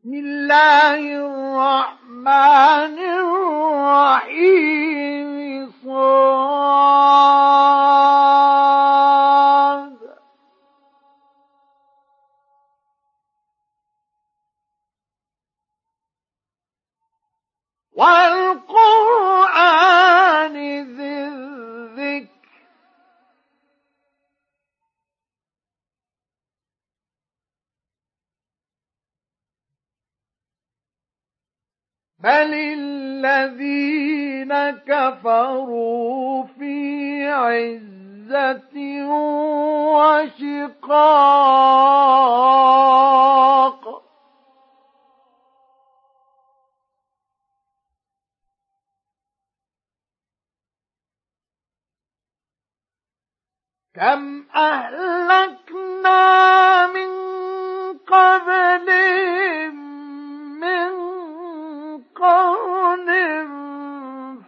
بسم الله الرحمن الرحيم. صاد. والقرآن بل الذين كفروا في عزة وشقاق كم أهلكنا من قبلهم من قرن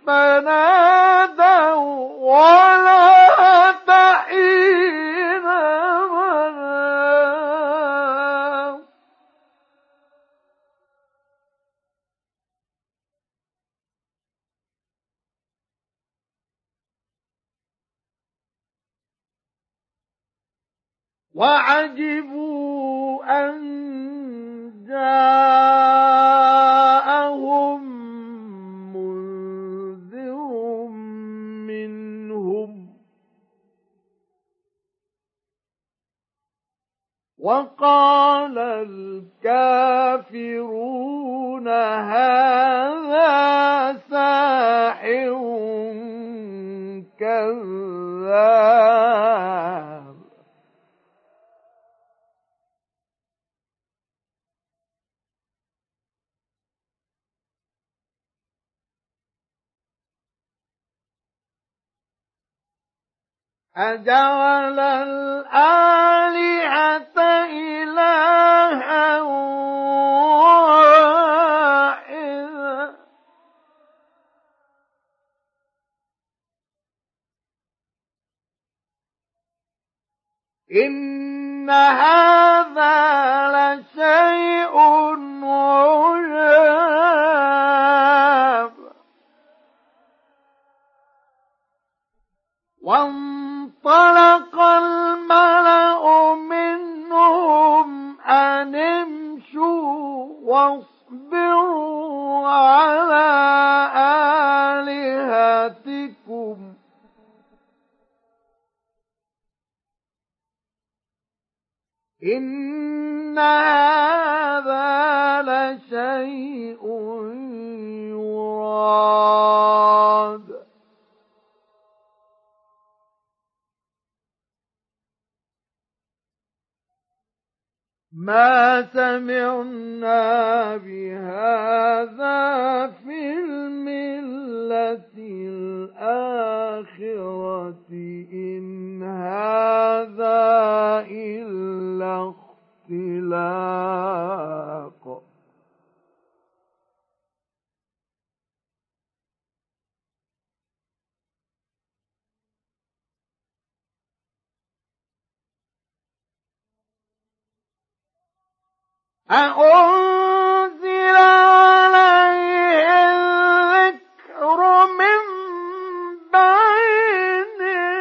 فنادوا ولا تحين منام وعجبوا أن جاءهم وقال الكافرون هذا ساحر كذاب. أجعل الآلهة إلها واحدا إن هذا لشيء عجاب. وانطلق الملأ منهم أن امشوا واصبروا على آلهتكم. إن هذا لشيء يراد ما سمعنا بهذا في الملة الآخرة إن هذا إلا اختلاق. أأنزل عليه الذكر من بيننا.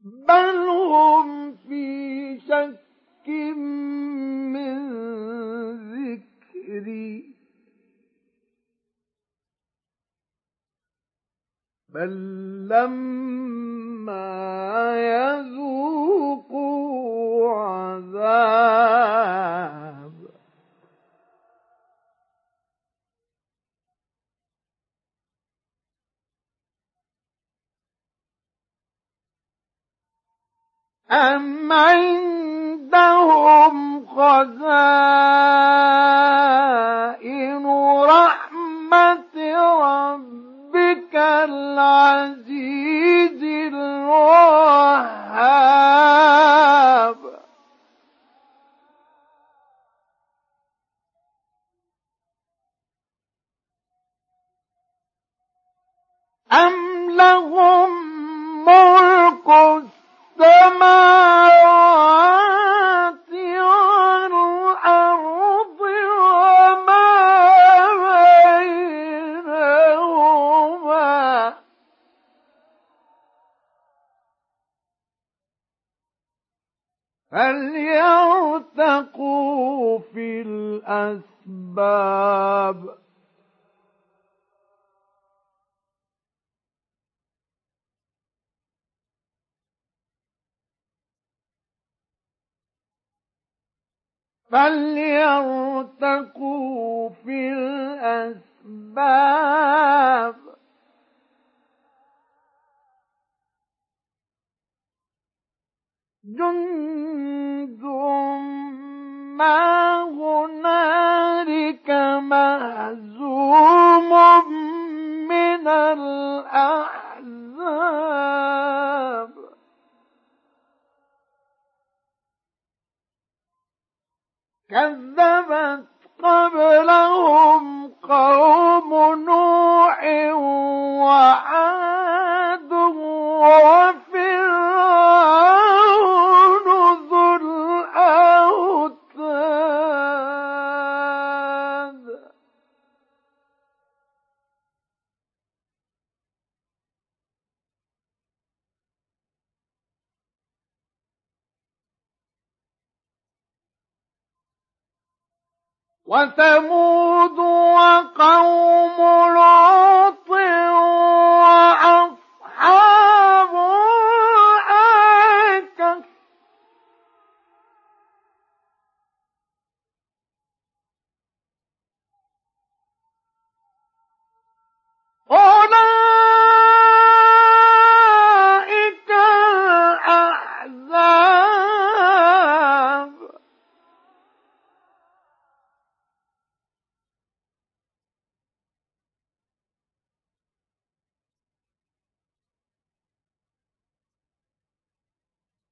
بل هم في شك من ذكري. بل لما يذوقوا عذاب. أم عندهم خزائن العزيز الوهاب. أم لهم ملك فليرتقوا في الأسباب؟ فليرتقوا في الأسباب؟ جند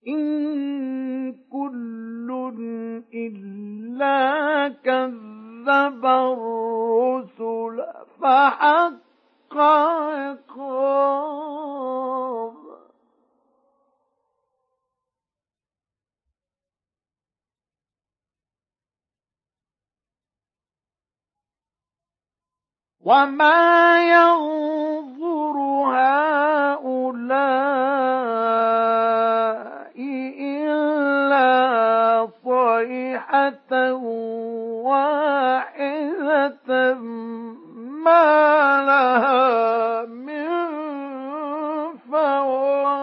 إن كل إلا كذب الرسل فحق عقاب. وما ينظر هؤلاء صيحة واحدة ما لها من فواق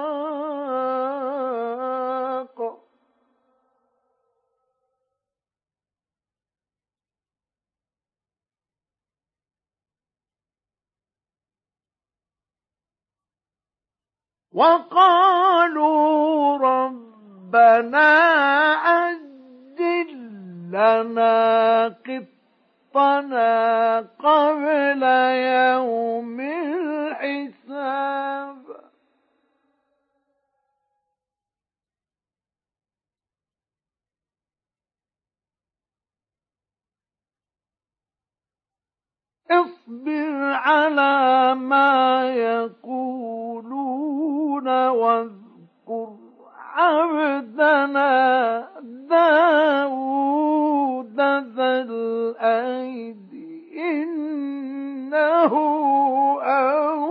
وقالوا ربنا أجل لنا قطنا قبل يوم الحساب. اصبر على ما يقولون واذكر عبدنا ذا الأيد إنه أواب.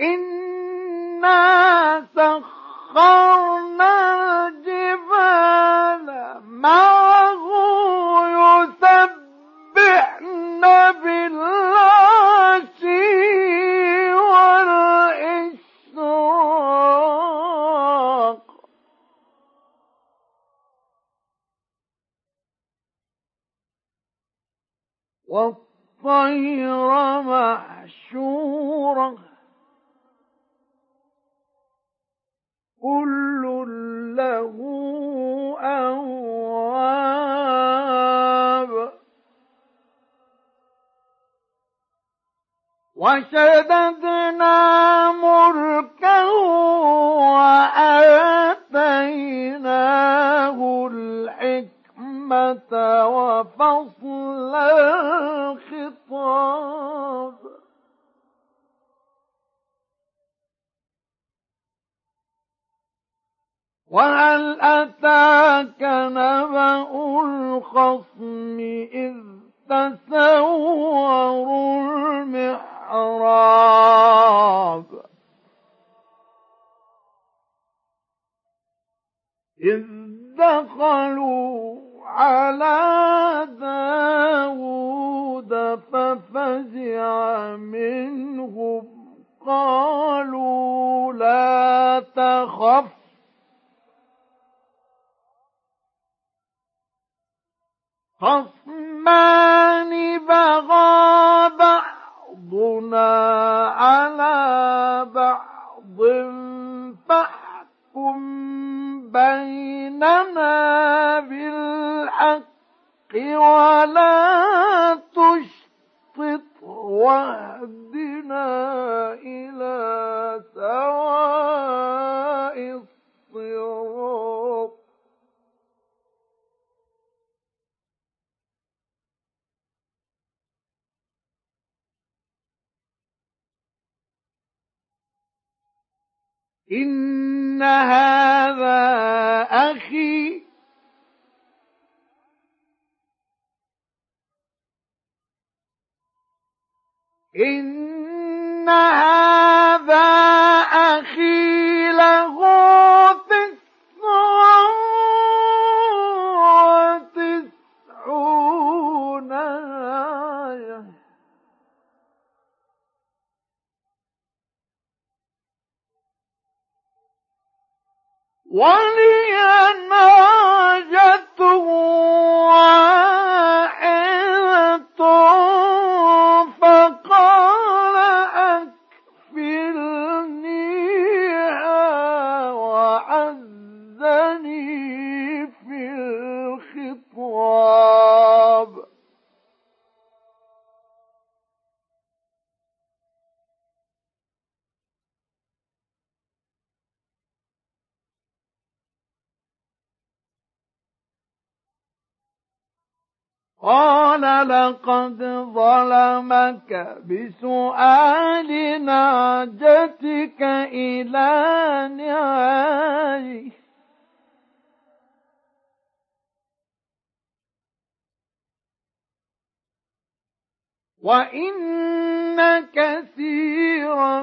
إنا سخرنا الجبال معه الطير محشورة كل له أواب. وشددنا ملكه وآتيناه الحكمة. وفصل الخطاب وهل أتاك نبأ الخصم إذ تسوروا المحراب إذ دخلوا على داود ففزع منهم. قالوا لا تخف. خصمان بغى بعضنا على بعض فاحكم بيننا بالحق ولا تشطط واهدنا إلى سواء الصراط إن هذا أخي. إن هذا أخي له تسع وتسعون آية. ولي ظلمك بسؤال ناجتك إلى نعايه وإن كثيرا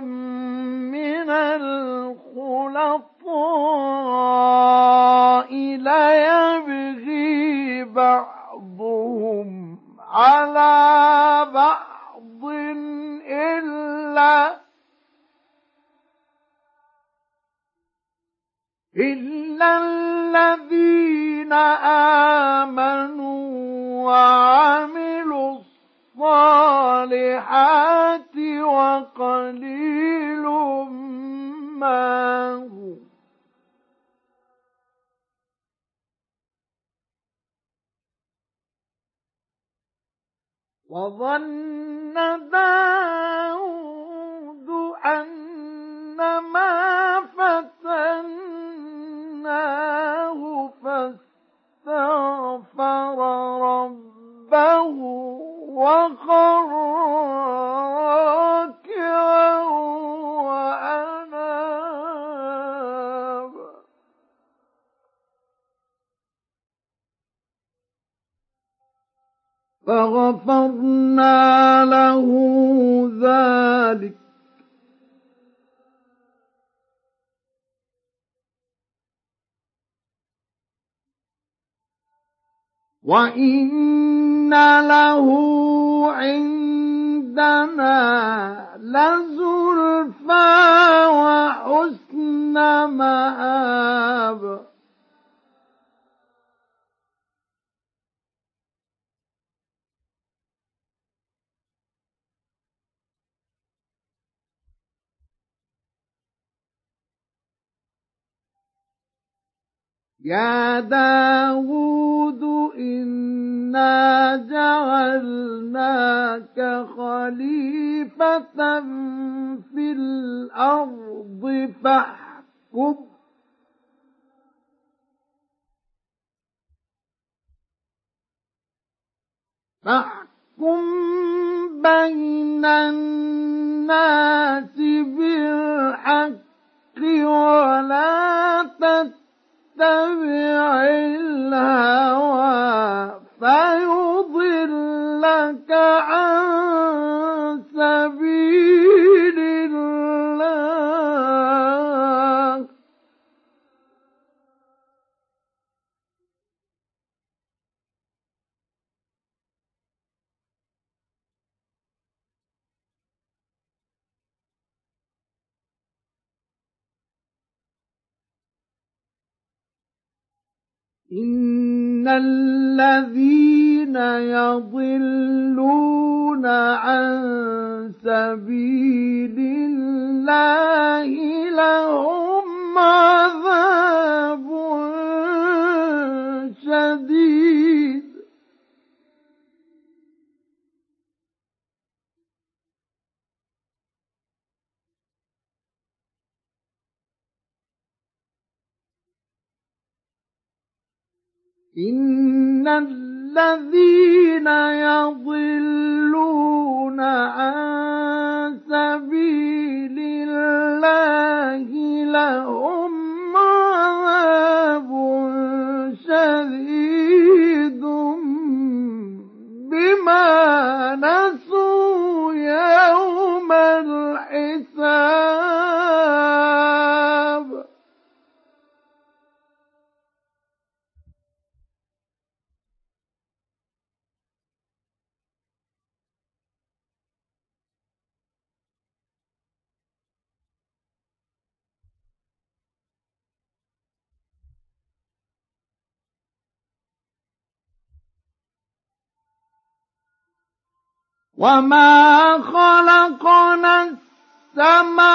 وظن وإن له عندنا لزلفى وحسن مآب يا داود إنا جعلناك خليفة في الأرض فاحكم فاحكم بين الناس بالحق ولا تتبع تتبع الهوى فيضلك عن سبيل الله. إن الذين يضلون عن سبيل الله لهم عذاب شديد إن الذين يضلون عن سبيل الله لهم عذاب شديد بما نسوا يوم الحساب وما خلقنا السماء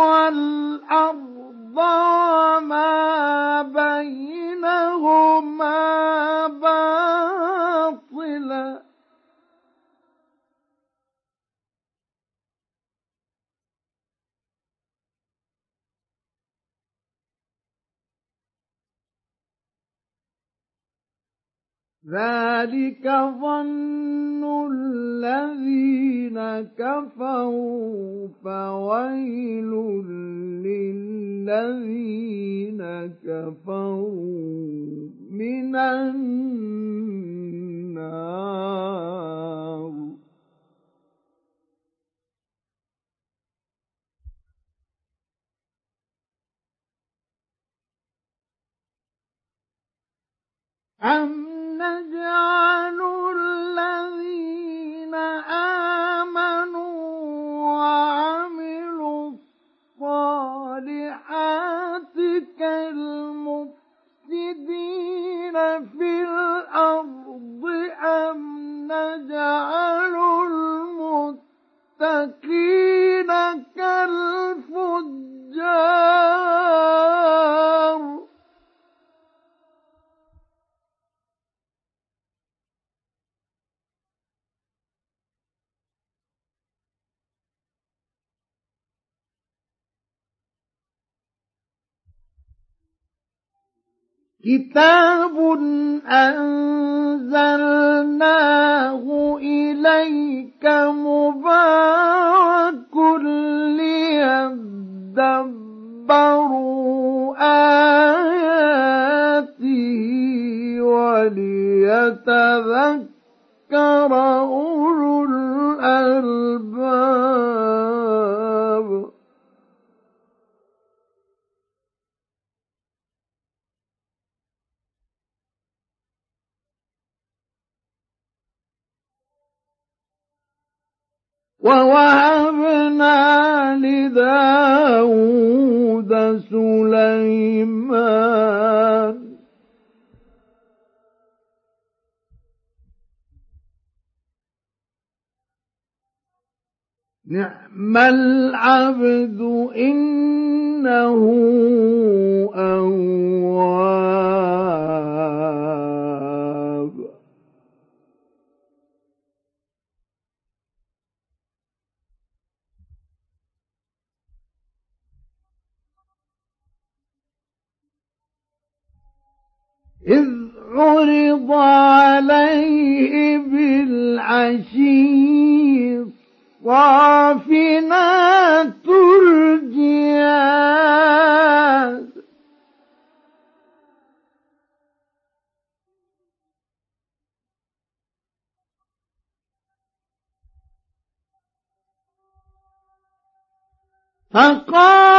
والأرض وما بينهما ذلك ظن الذين كفروا فويل للذين كفروا من النار أم نجعل الذين آمنوا وعملوا الصالحات كالمفسدين في الأرض أم نجعل المتقين كالفجار كتاب أنزلناه إليك مبارك ليدبروا آياته وليتذكر أولو الألباب ووهبنا لداود سليمان. نعم العبد إنه أواب. إذ عرض عليه بالعشي الصافنات الجياد. فقال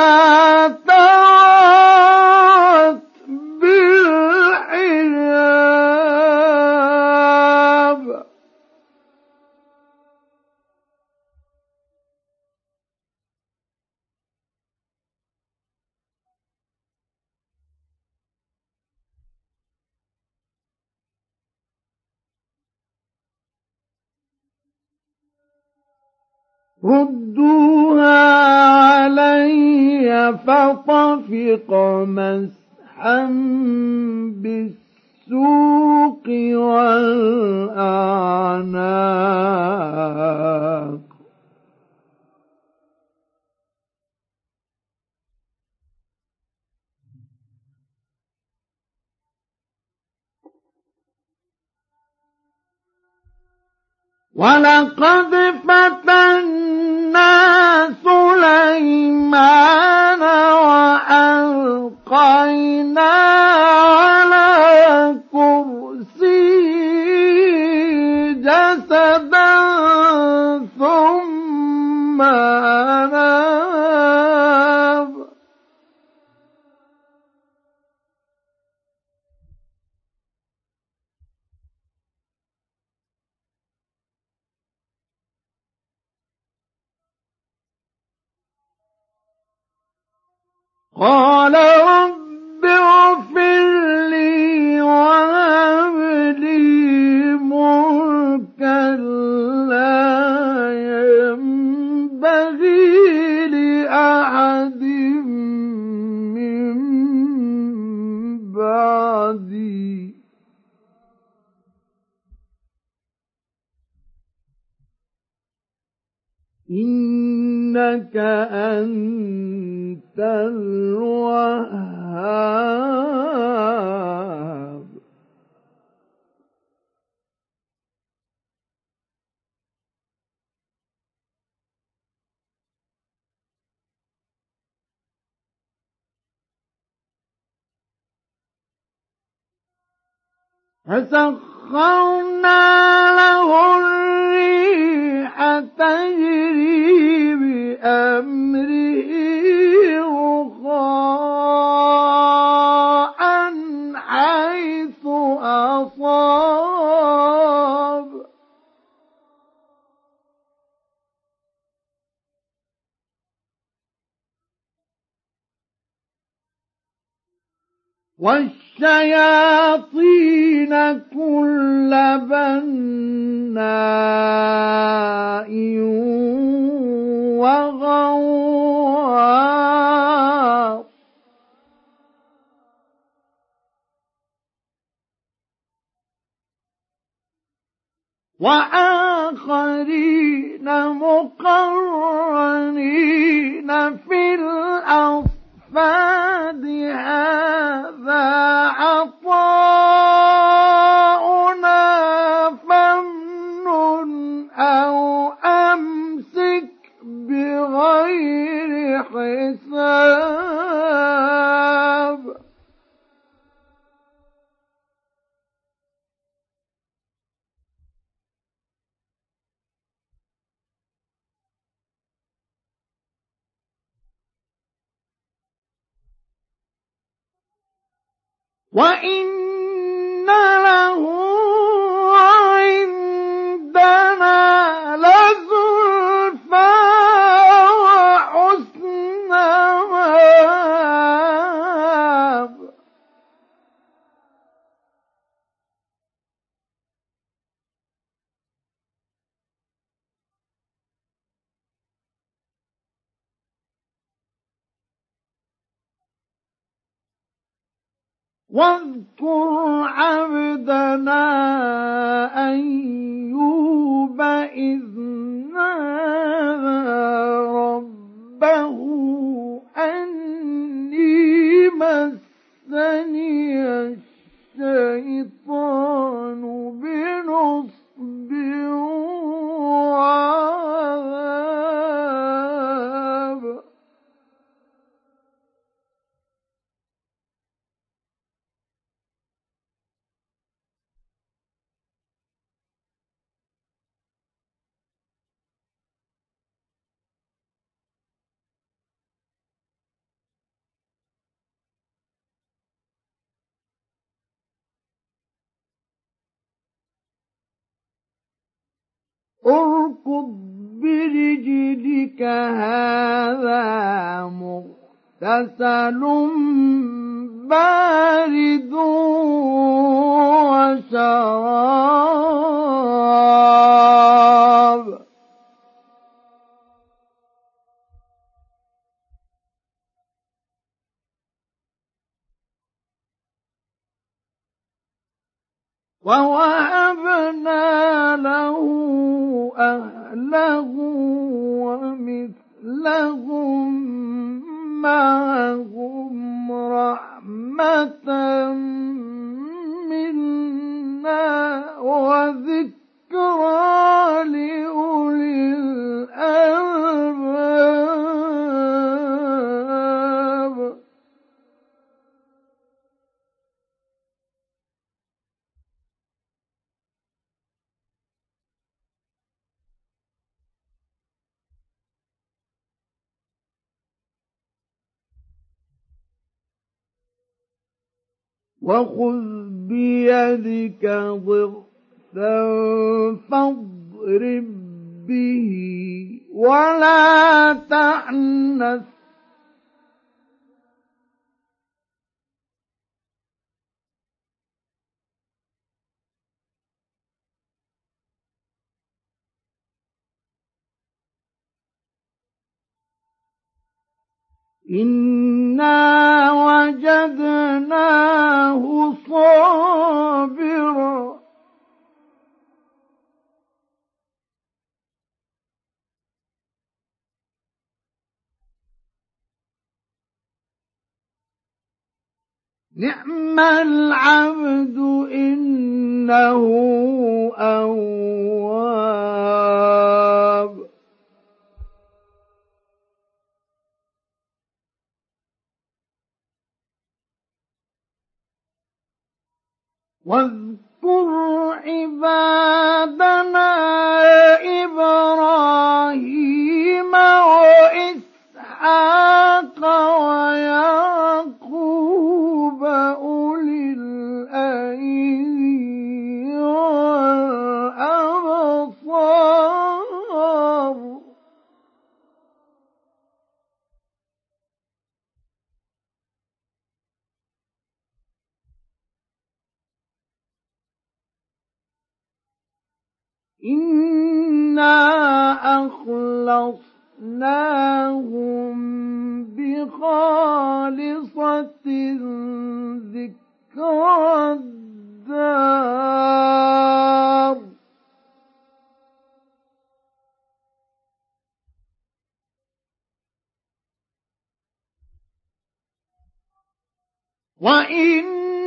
حتى ردوها فطفق مسحا بالسوق والأعناق. ولقد فتنا فسخرنا له الريح تجري بأمره رخاء حيث أصاب. والشياطين كل بناء وغواص وآخرين مقرنين في الأصفاد هذا عطاؤنا فامنن أو أمسك بغير حساب وإن له واذكر عبدنا أيوب إذ نادى ربه أني مسني الشيطان بنصب وعذاب اركض برجلك هذا مغتسل بارد وشراب. ووهبنا له أهله ومثلهم معهم رحمة منا وذكرى لأولي الألباب. وخذ بيدك ضغثا فاضرب به ولا تحنث إنا وجدناه صابرا نعم العبد إنه أواب. واذكر عبادنا إبراهيم وإسحاق ويعقوب أولي الأيدي إنا أخلصناهم بخالصة ذكرى الدار. وإنهم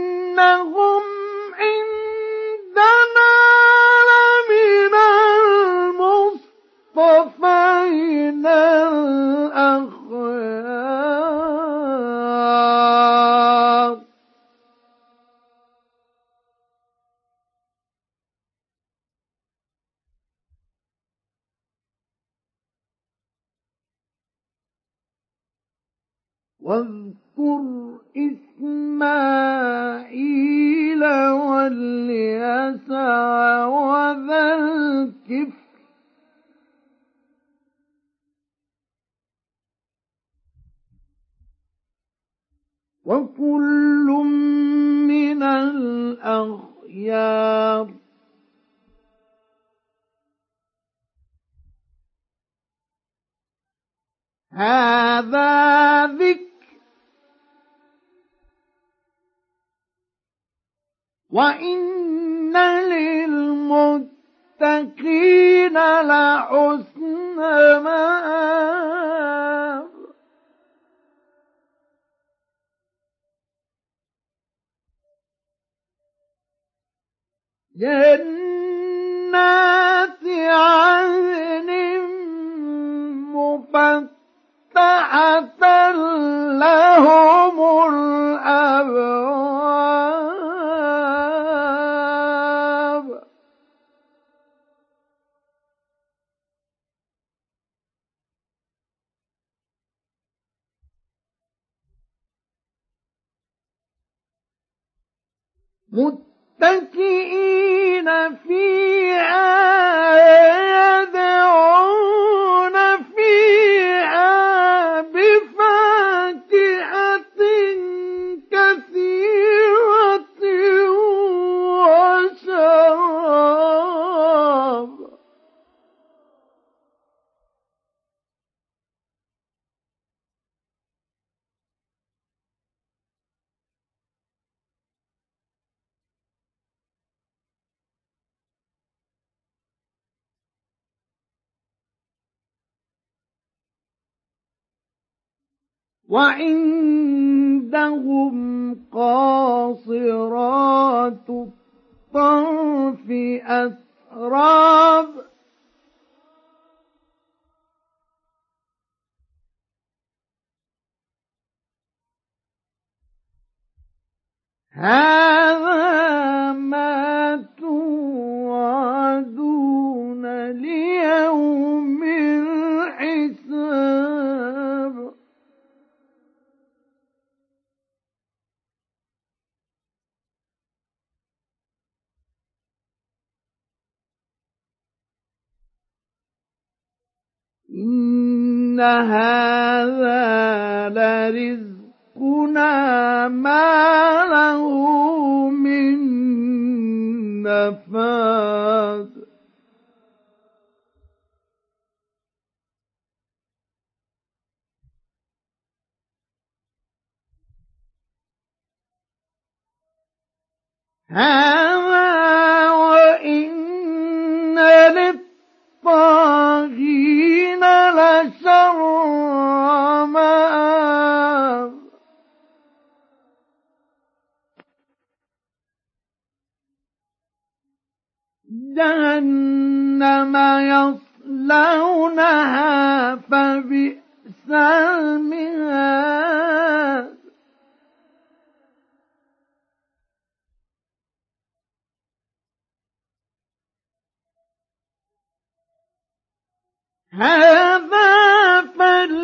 واذكر إسماعيل واليسع وذا الكفر وكل من الأخيار. هذا ذكر وإن للمتقين لحسن مآب. جنات عدن مفتحة لهم الأبواب متكئين وعندهم قاصرات الطرف أتراب هذا هذا لرزق رزقنا ما له من نفاذ هذا جهنم يصلونها فبئس المهاد. هذا فليذوقوه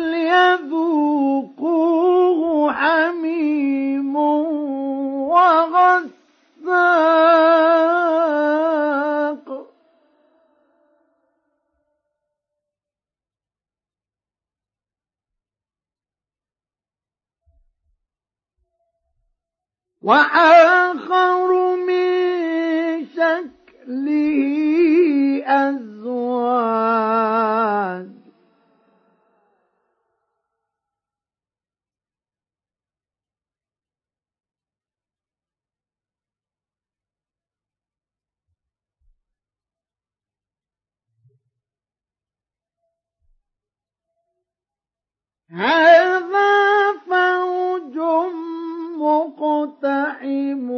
وآخر من شكله أزواج. هذا فوج مقتحم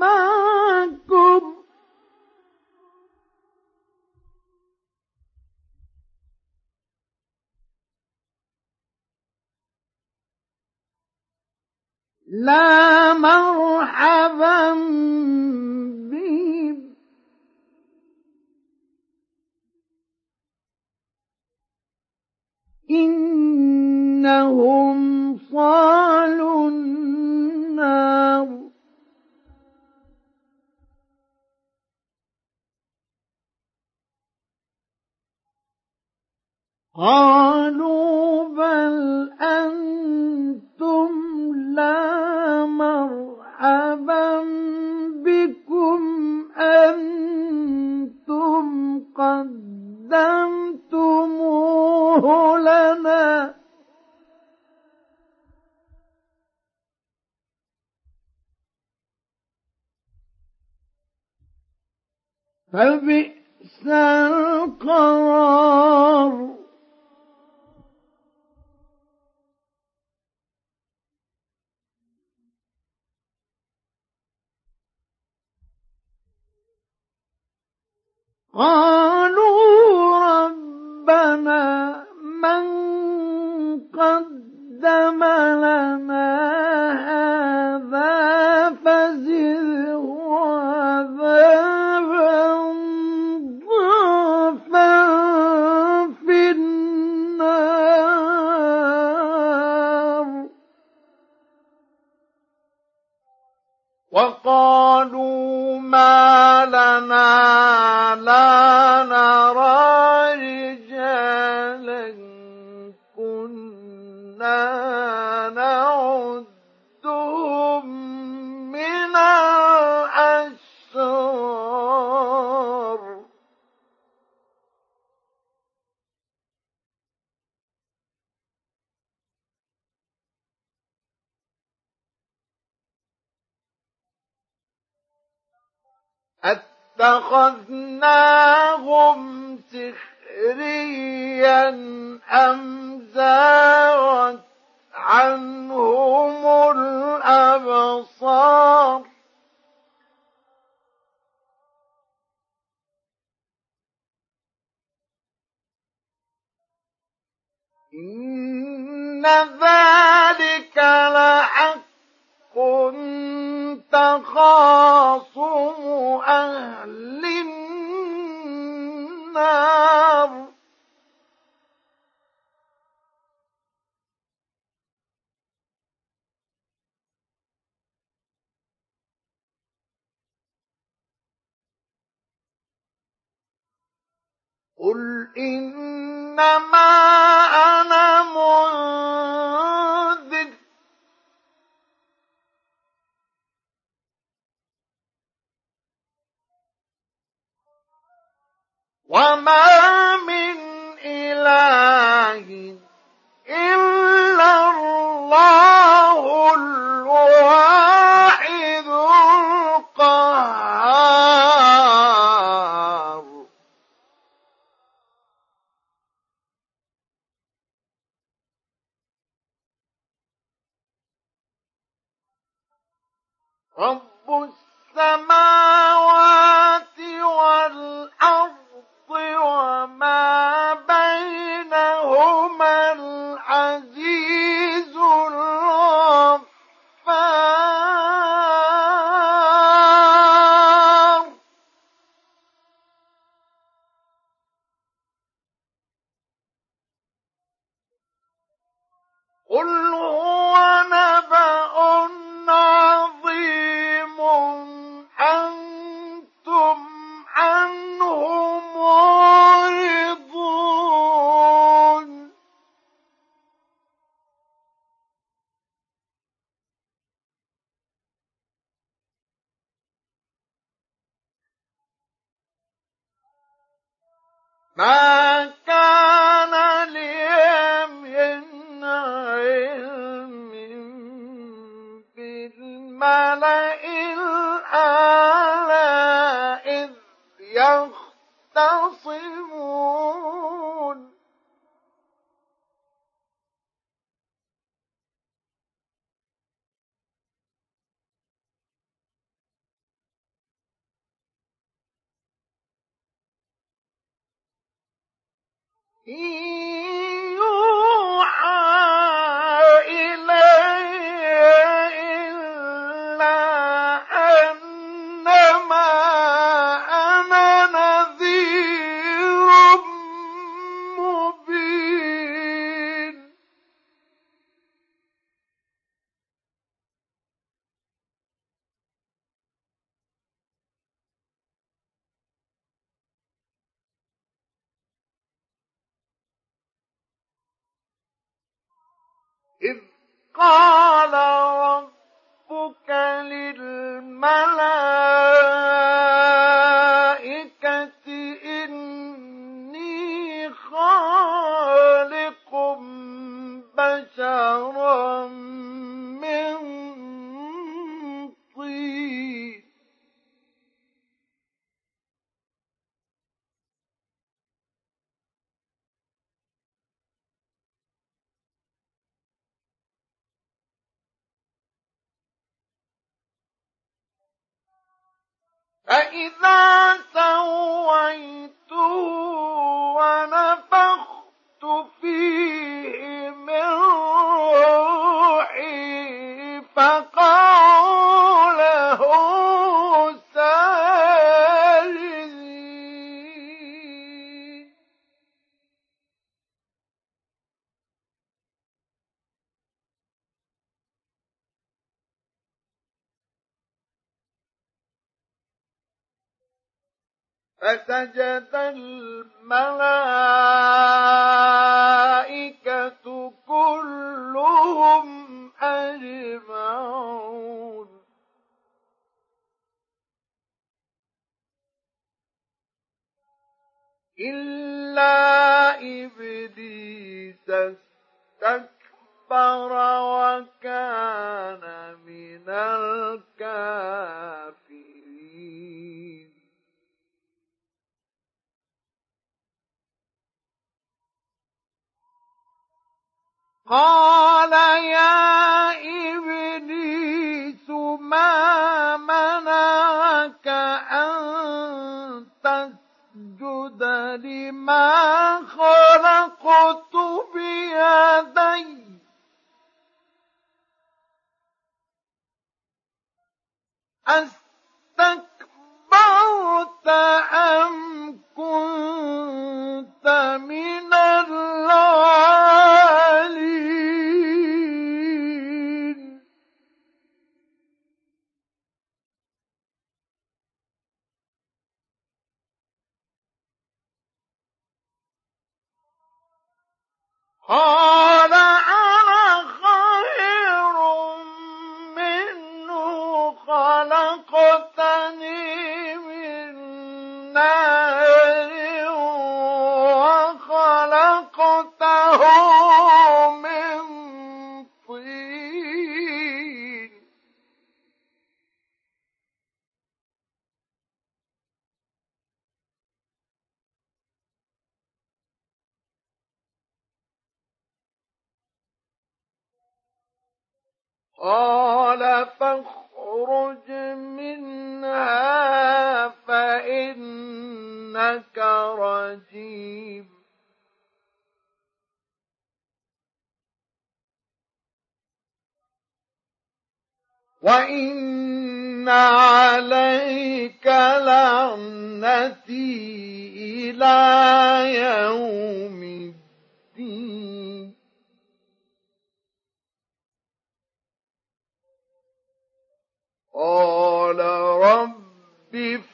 معكم. لا مرحبا بهم إنهم صالوا النار. قالوا قدمتموه لنا. فبئس القرار. قالوا ربنا من قدم لنا هذا فزده عذابا ضعفا في النار. وقالوا ما لنا اتخذناهم سخريا أم زاغت عنهم الأبصار إن ذلك لحق كنت خاصم أهل النار. قل إنما أنا منذر. وما من إله إلا الله الواحد إن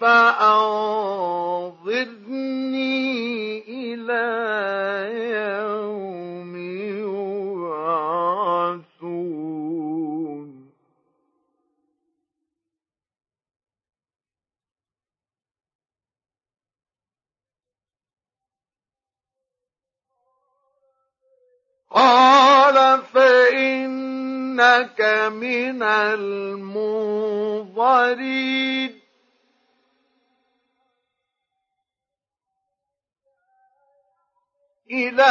رب إلى